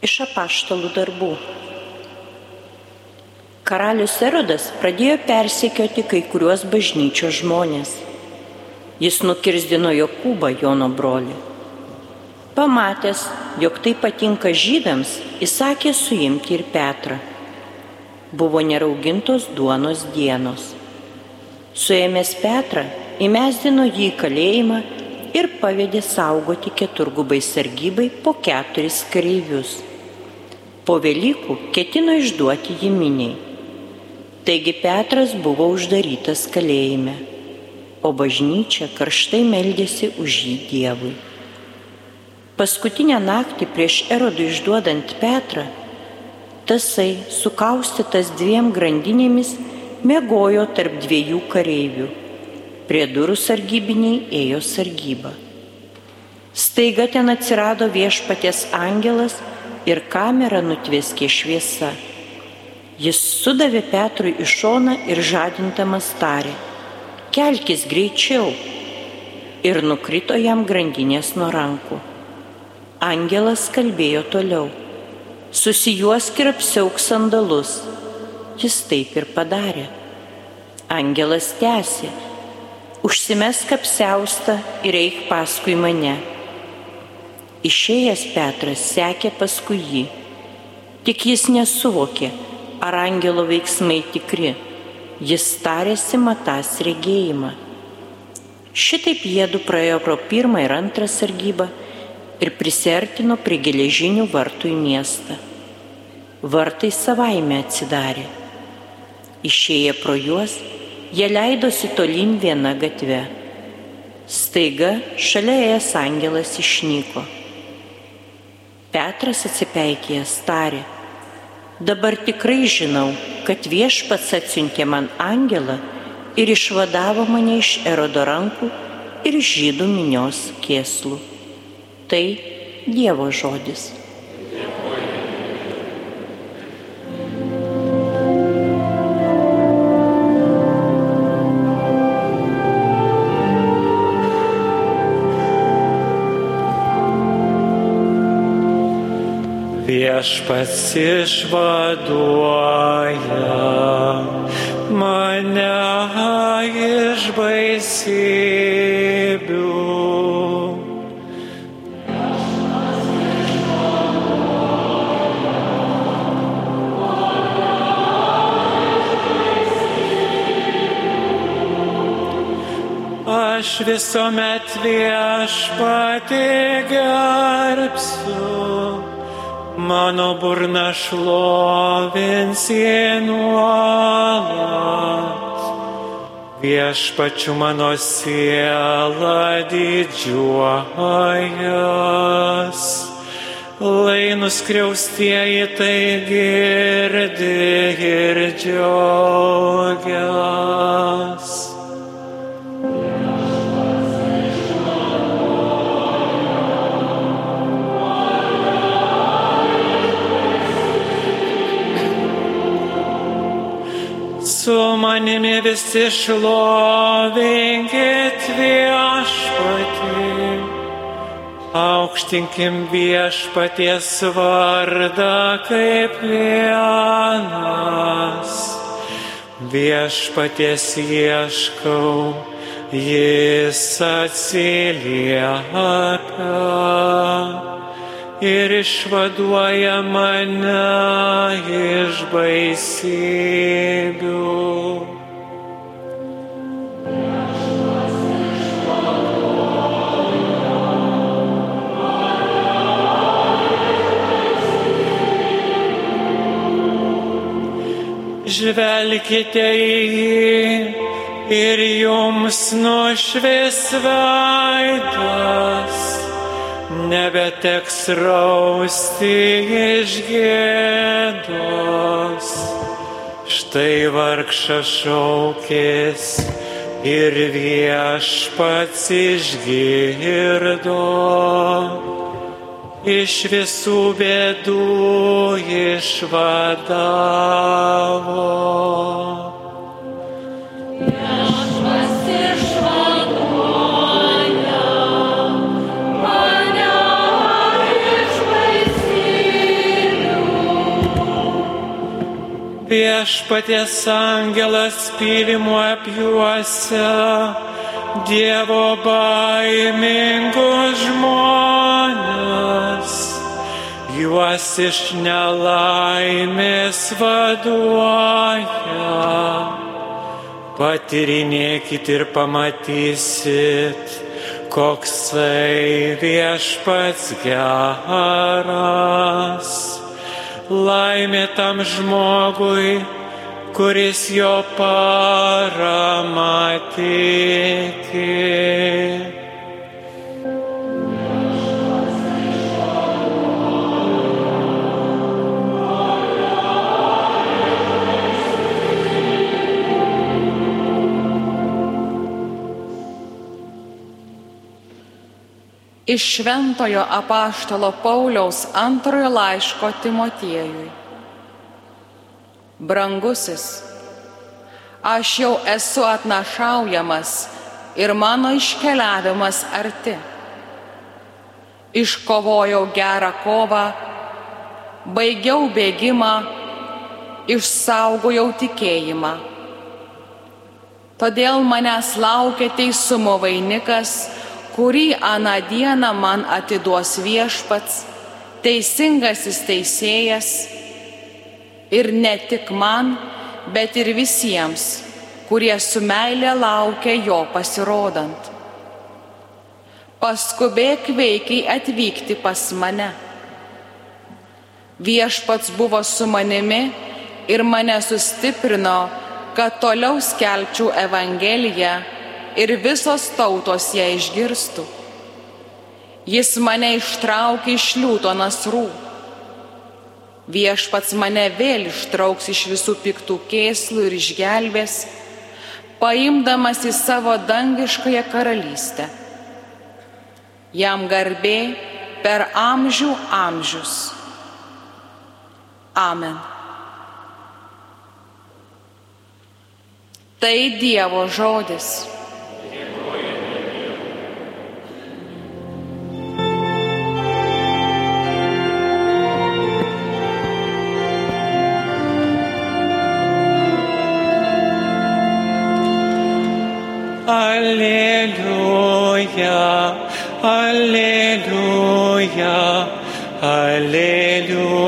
Iš apaštalų darbų. Karalius Erodas pradėjo persekioti kai kuriuos bažnyčios žmonės. Jis nukirzdino Jokūbą, Jono brolį. Pamatęs, jog tai patinka žydams, įsakė suimti ir Petrą. Buvo neraugintos duonos dienos. Suėmęs Petrą, įmesdino jį į kalėjimą ir pavedė saugoti keturgubai sargybai po keturis kareivius. Po Velykų ketino išduoti jį miniai. Taigi Petras buvo uždarytas kalėjime, o bažnyčia karštai meldėsi už jį Dievui. Paskutinę naktį prieš Erodui išduodant Petrą, tasai, sukaustytas dviem grandinėmis, mėgojo tarp dviejų kareivių Prie durų sargybiniai ėjo sargyba. Staiga ten atsirado viešpaties angelas ir kamerą nutvėskė šviesa. Jis sudavė Petrui į šoną ir žadintamas tarė, kelkis greičiau. Ir nukrito jam grandinės nuo rankų. Angelas kalbėjo toliau, susijuosk ir apsiauk sandalus. Jis taip ir padarė. Angelas tęsė, užsimesk apseustą ir eik paskui mane. Išėjęs Petras sekė paskui jį, tik jis nesuvokė, ar angelo veiksmai tikri, jis tarėsi matas regėjimą. Šitaip jėdu praėjo pro pirmą ir antrą sargybą ir prisertino prie geležinių vartų į miestą. Vartai savaime atsidarė. Išėję pro juos, Jie leidosi tolin viena gatve. Staiga šalia ėjęs angelas išnyko. Petras atsipeikėjęs tarė, dabar tikrai žinau, kad viešpats atsiuntė man angelą ir išvadavo mane iš erodo rankų ir žydų minios kėslų. Tai Dievo žodis. Viešpats išvaduoja mane iš baisybių. Aš visuomet viešpatį gerbsiu mano burna šlovins jį nuolat. Viešpačiu mano siela didžiuojas, lai nuskriaustieji tai girdi ir džiaugiasi. Visi šlovinkit viešpatį. Aukštinkim viešpaties vardą kaip vienas. Viešpaties ieškau, jis atsiliepia ir išvaduoja mane iš baisybių. Žvelkite į jį ir jums nušvis veidas nebeteks rausti iš gėdos. Štai vargšas šaukės ir viešpats išgirdo iš visų bėdų išvadavo. Viešpaties angelas pylimu apjuose Dievo baimingus žmonės juos iš nelaimės vaduoja. Patirinėkit ir pamatysit, koksai viešpats geras laimė tam žmogui, kuris jo parama Iš Šventojo apaštalo Pauliaus antrojo laiško Timotiejui. Brangusis, aš jau esu atnašaujamas ir mano iškeliavimas arti. Iškovojau gerą kovą, baigiau bėgimą, išsaugojau tikėjimą. Todėl manęs laukia teisumo vainikas, kurį aną dieną man atiduos viešpats, teisingasis teisėjas ir ne tik man, bet ir visiems, kurie su meilė laukia jo pasirodant. Paskubėk veikiai atvykti pas mane. Viešpats buvo su manimi ir mane sustiprino, kad toliau skelbčiau Evangeliją ir visos tautos ją išgirstų. Jis mane ištraukė iš liūto nasrų. Viešpats mane vėl ištrauks iš visų piktų kėslų ir išgelbės, paimdamas į savo dangiškąją karalystę. Jam garbė per amžių amžius. Amen. Tai Dievo žodis. Alleluja, Alleluja, Alleluja.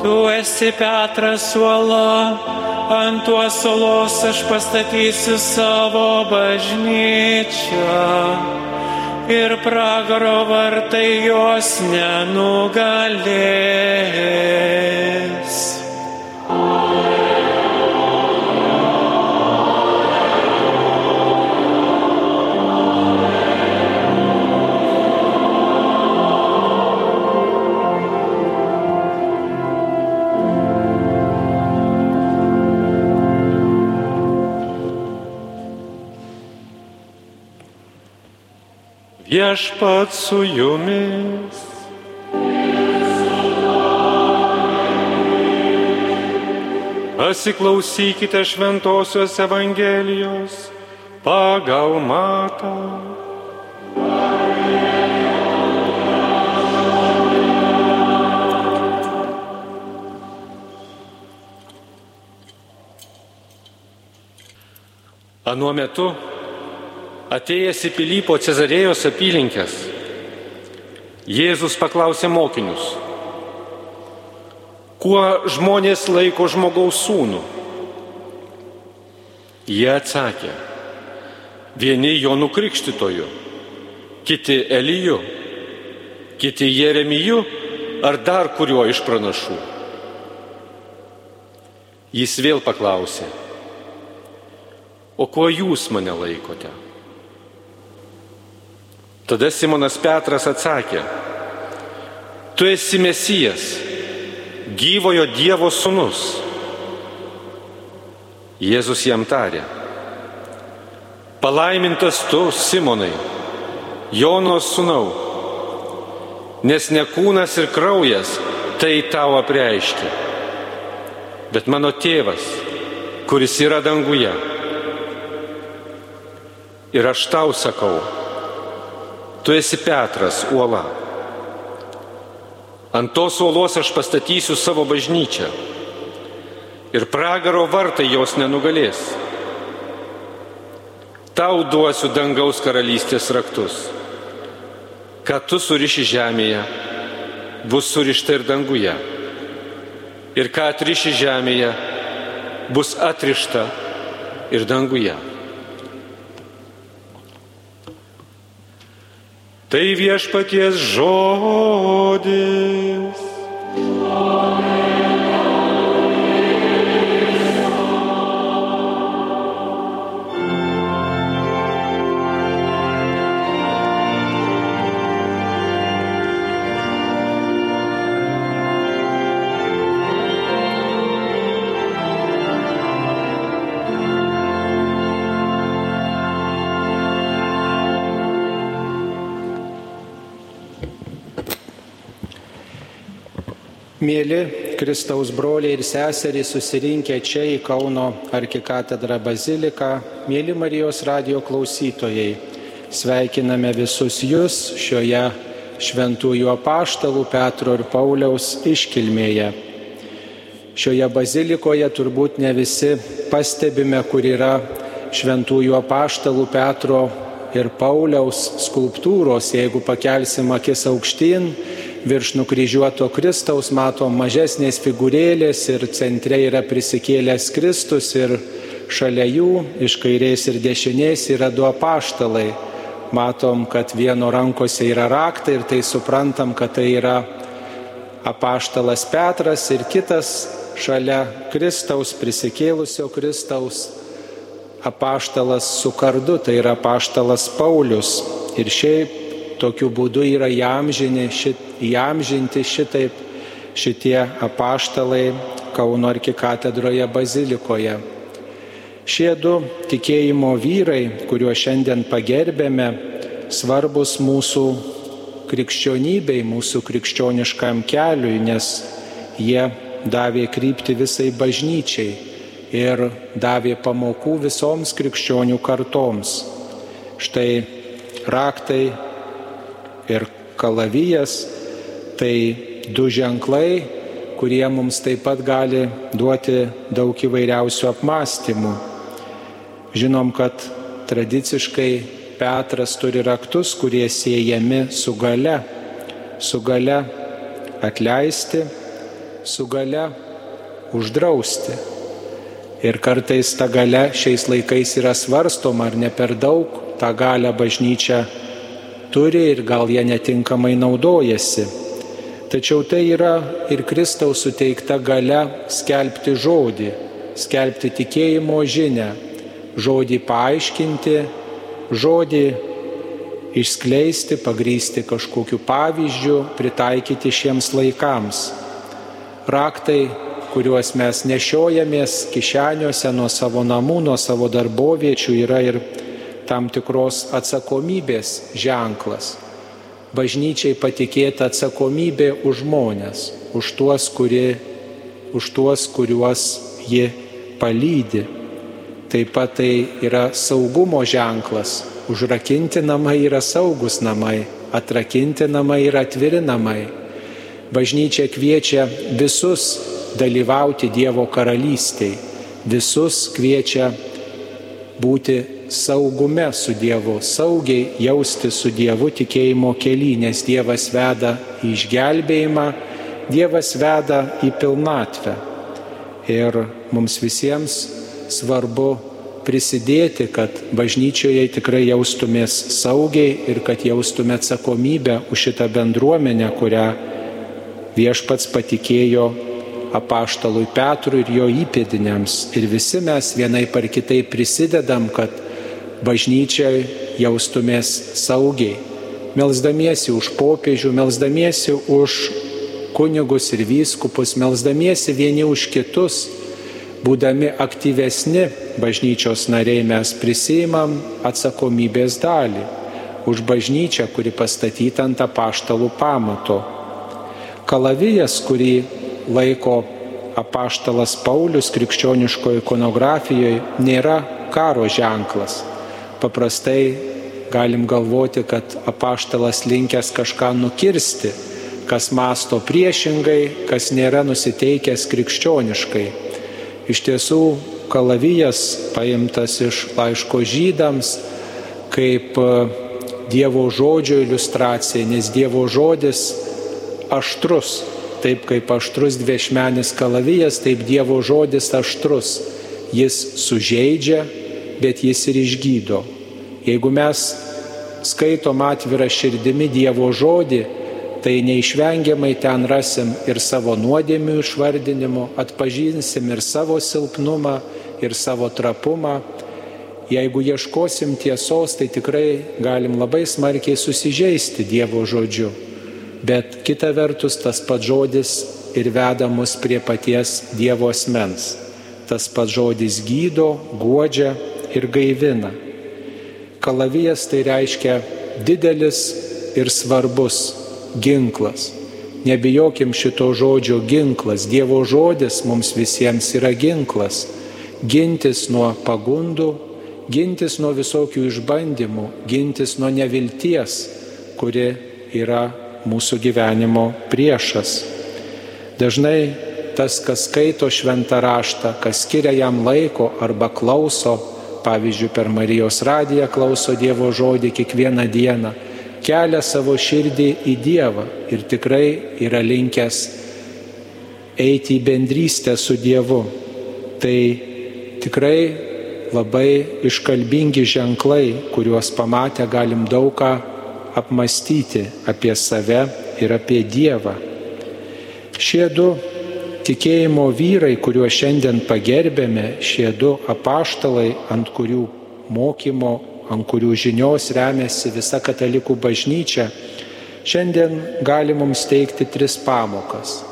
Tu esi Petras uola, ant tuos salos aš pastatysiu savo bažnyčią ir pragaro vartai jos nenugalės. Viešpat su jumis. Pasiklausykite Šventojios Evangelijos pagal matą. Anuo metu Atėjęs į Pilypo Cezarėjos apylinkės, Jėzus paklausė mokinius, kuo žmonės laiko žmogaus sūnų. Jie atsakė, vieni jo nukrikštytoju, kiti Eliju, kiti Jeremiju ar dar kuriuo iš pranašų. Jis vėl paklausė, o kuo jūs mane laikote? Tada Simonas Petras atsakė, tu esi Mesijas, gyvojo Dievo sūnus. Jėzus jam tarė, palaimintas tu, Simonai, Jono sūnau, nes ne kūnas ir kraujas tai tau apreiškia, bet mano tėvas, kuris yra danguje. Ir aš tau sakau, tu esi Petras, uola. Ant tos uolos aš pastatysiu savo bažnyčią ir pragaro vartai jos nenugalės. Tau duosiu dangaus karalystės raktus. Ką tu suriši žemėje, bus surišta ir danguje. Ir ką atriši žemėje, bus atrišta ir danguje. Tai viešpaties žodis. Mėly Kristaus broliai ir seserys susirinkę čia į Kauno arkikatedrą baziliką, mėly Marijos radio klausytojai, sveikiname visus jūs šioje šventųjų apaštalų Petro ir Pauliaus iškilmėje. Šioje bazilikoje turbūt ne visi pastebime, kur yra šventųjų apaštalų Petro ir Pauliaus skulptūros, jeigu pakelsim akis aukštyn, virš nukryžiuoto Kristaus matom mažesnės figūrėlės ir centre yra prisikėlęs Kristus ir šalia jų iš kairės ir dešinės yra du apaštalai. Matom, kad vieno rankose yra raktai ir tai suprantam, kad tai yra apaštalas Petras ir kitas šalia Kristaus prisikėlusio Kristaus apaštalas su kardu, tai yra apaštalas Paulius. Ir šiaip tokiu būdu yra šit, įamžinti šitaip šitie apaštalai Kauno arkikatedroje bazilikoje. Šie du tikėjimo vyrai, kuriuos šiandien pagerbėme, svarbus mūsų krikščionybei, mūsų krikščioniškam keliui, nes jie davė krypti visai bažnyčiai ir davė pamokų visoms krikščionių kartoms. Štai raktai ir kalavijas, tai du ženklai, kurie mums taip pat gali duoti daug įvairiausių apmąstymų. Žinom, kad tradiciškai Petras turi raktus, kurie siejami su gale, su gale atleisti, su gale uždrausti. Ir kartais ta gale šiais laikais yra svarstoma, ar ne per daug tą galę bažnyčia turi ir gal jie netinkamai naudojasi. Tačiau tai yra ir Kristaus suteikta gale skelbti žodį, skelbti tikėjimo žinę, žodį paaiškinti, žodį išskleisti, pagrysti kažkokiu pavyzdžiu, pritaikyti šiems laikams. Raktai, kuriuos mes nešiojamės kišeniuose nuo savo namų, nuo savo darboviečių, yra ir tam tikros atsakomybės ženklas. Bažnyčiai patikėta atsakomybė už žmonės, už tuos, kurie, už tuos kuriuos ji palydi. Taip pat tai yra saugumo ženklas. Užrakinti namai yra saugus namai, atrakinti namai yra atviri namai. Bažnyčia kviečia visus dalyvauti Dievo karalystėje, visus kviečia būti saugume su Dievu, saugiai jausti su Dievu tikėjimo keli, nes Dievas veda į išgelbėjimą, Dievas veda į pilnatvę. Ir mums visiems svarbu prisidėti, kad bažnyčioje tikrai jaustumės saugiai ir kad jaustume atsakomybę už šitą bendruomenę, kurią viešpats patikėjo apaštalui Petrui ir jo įpėdiniams. Ir visi mes vienai par kitai prisidedam, kad bažnyčiai jaustumės saugiai, melzdamiesi už popiežių, melzdamiesi už kunigus ir vyskupus, melzdamiesi vieni už kitus, būdami aktyvesni bažnyčios nariai mes prisimam atsakomybės dalį už bažnyčią, kuri pastatyta ant apaštalų pamato. Kalavijas, kurį laiko apaštalas Paulius krikščioniškoje ikonografijoje nėra karo ženklas. Paprastai galim galvoti, kad apaštalas linkęs kažką nukirsti, kas masto priešingai, kas nėra nusiteikęs krikščioniškai. Iš tiesų, kalavijas paimtas iš laiško žydams kaip e, Dievo žodžio iliustracija, nes Dievo žodis aštrus, taip kaip aštrus dviešmenis kalavijas, taip Dievo žodis aštrus. Jis sužeidžia, bet jis ir išgydo. Jeigu mes skaitom atvirą širdimi Dievo žodį, tai neišvengiamai ten rasim ir savo nuodėmių išvardinimo, atpažinsim ir savo silpnumą, ir savo trapumą. Jeigu ieškosim tiesos, tai tikrai galim labai smarkiai susižeisti Dievo žodžiu. Bet kita vertus tas pats žodis ir veda mus prie paties Dievo asmens. Tas pats žodis gydo, godžia ir gaivina. Kalavijas tai reiškia didelis ir svarbus ginklas. Nebijokim šito žodžio ginklas. Dievo žodis mums visiems yra ginklas. Gintis nuo pagundų, gintis nuo visokių išbandymų, gintis nuo nevilties, kuri yra mūsų gyvenimo priešas. Dažnai tas, kas skaito šventą raštą, kas skiria jam laiko arba klauso, pavyzdžiui, per Marijos radiją klauso Dievo žodį kiekvieną dieną, kelia savo širdį į Dievą ir tikrai yra linkęs eiti į bendrystę su Dievu. Tai tikrai labai iškalbingi ženklai, kuriuos pamatę galim daug ką apmastyti apie save ir apie Dievą. Šie du tikėjimo vyrai, kuriuos šiandien pagerbėme, šie du apaštalai, ant kurių mokymo, ant kurių žinios remiasi visa katalikų bažnyčia, šiandien gali mums teikti tris pamokas.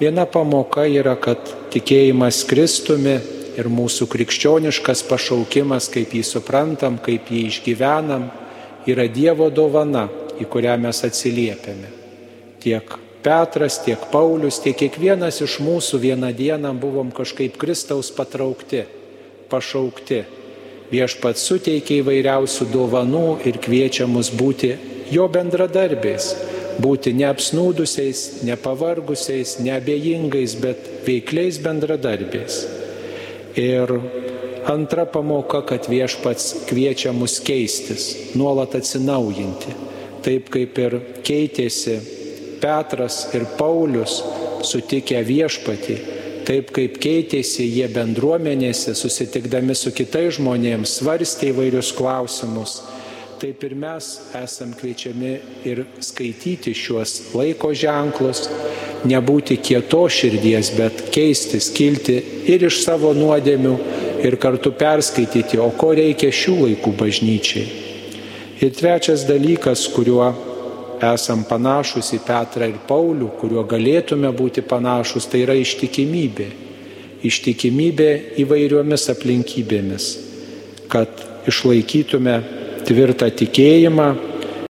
Viena pamoka yra, kad tikėjimas Kristumi ir mūsų krikščioniškas pašaukimas, kaip jį suprantam, kaip jį išgyvenam, yra Dievo dovana, į kurią mes atsiliepiame. Tiek Petras, tiek Paulius, tiek kiekvienas iš mūsų vieną dieną buvom kažkaip Kristaus patraukti, pašaukti. Viešpats suteikia įvairiausių dovanų ir kviečia mus būti jo bendradarbiais, būti neapsnūdusiais, nepavargusiais, neabejingais, bet veikliais bendradarbiais. Ir Antra pamoka, kad viešpats kviečia mus keistis, nuolat atsinaujinti. Taip kaip ir keitėsi Petras ir Paulius sutikę viešpatį, taip kaip keitėsi jie bendruomenėse, susitikdami su kitais žmonėmis, svarstė įvairius klausimus, taip ir mes esam kviečiami ir skaityti šiuos laiko ženklus, nebūti kieto širdies, bet keistis, kilti ir iš savo nuodėmių ir kartu perskaityti, o ko reikia šių laikų bažnyčiai. Ir trečias dalykas, kuriuo esam panašus į Petrą ir Paulių, kuriuo galėtume būti panašus, tai yra ištikimybė. Ištikimybė įvairiomis aplinkybėmis, kad išlaikytume tvirtą tikėjimą,